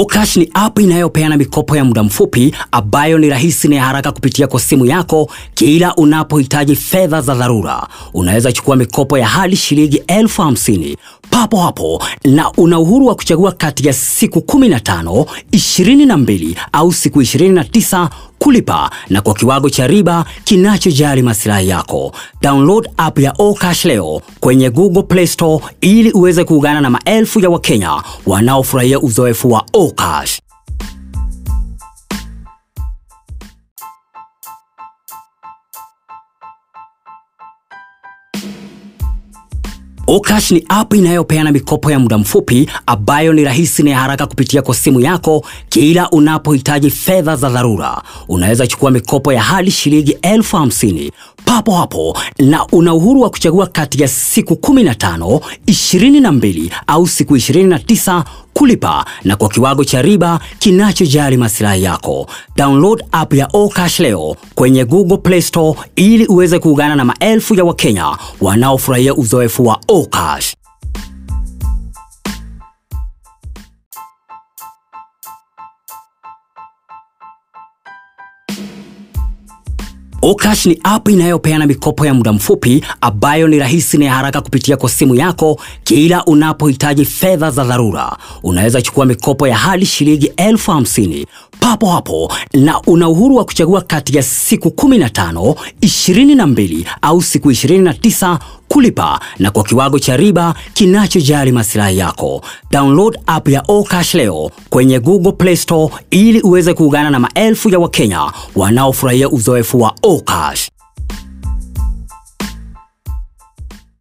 Okash ni app inayopeana mikopo ya muda mfupi ambayo ni rahisi na ya haraka kupitia kwa simu yako kila unapohitaji fedha za dharura. Unaweza chukua mikopo ya hadi shilingi elfu hamsini papo hapo na una uhuru wa kuchagua kati ya siku 15, 22 au siku 29 kulipa na kwa kiwango cha riba kinachojali masilahi yako. Download app ya Okash leo kwenye Google Play Store ili uweze kuungana na maelfu ya Wakenya wanaofurahia uzoefu wa Okash. Okash ni app inayopeana mikopo ya muda mfupi ambayo ni rahisi na ya haraka kupitia kwa simu yako kila unapohitaji fedha za dharura. Unaweza chukua mikopo ya hadi shilingi elfu hamsini papo hapo na una uhuru wa kuchagua kati ya siku 15, 22 au siku 29 kulipa na kwa kiwango cha riba kinachojali masilahi yako. Download app ya Okash leo kwenye Google Play Store ili uweze kuungana na maelfu ya Wakenya wanaofurahia uzoefu wa Okash. Okash ni app inayopeana mikopo ya muda mfupi ambayo ni rahisi na ya haraka kupitia kwa simu yako kila unapohitaji fedha za dharura. Unaweza chukua mikopo ya hadi shilingi elfu hamsini papo hapo na una uhuru wa kuchagua kati ya siku 15, 22 au siku 29 kulipa na kwa kiwango cha riba kinachojali masilahi yako. Download app ya Okash leo kwenye Google Play Store ili uweze kuungana na maelfu ya Wakenya wanaofurahia uzoefu wa Okash.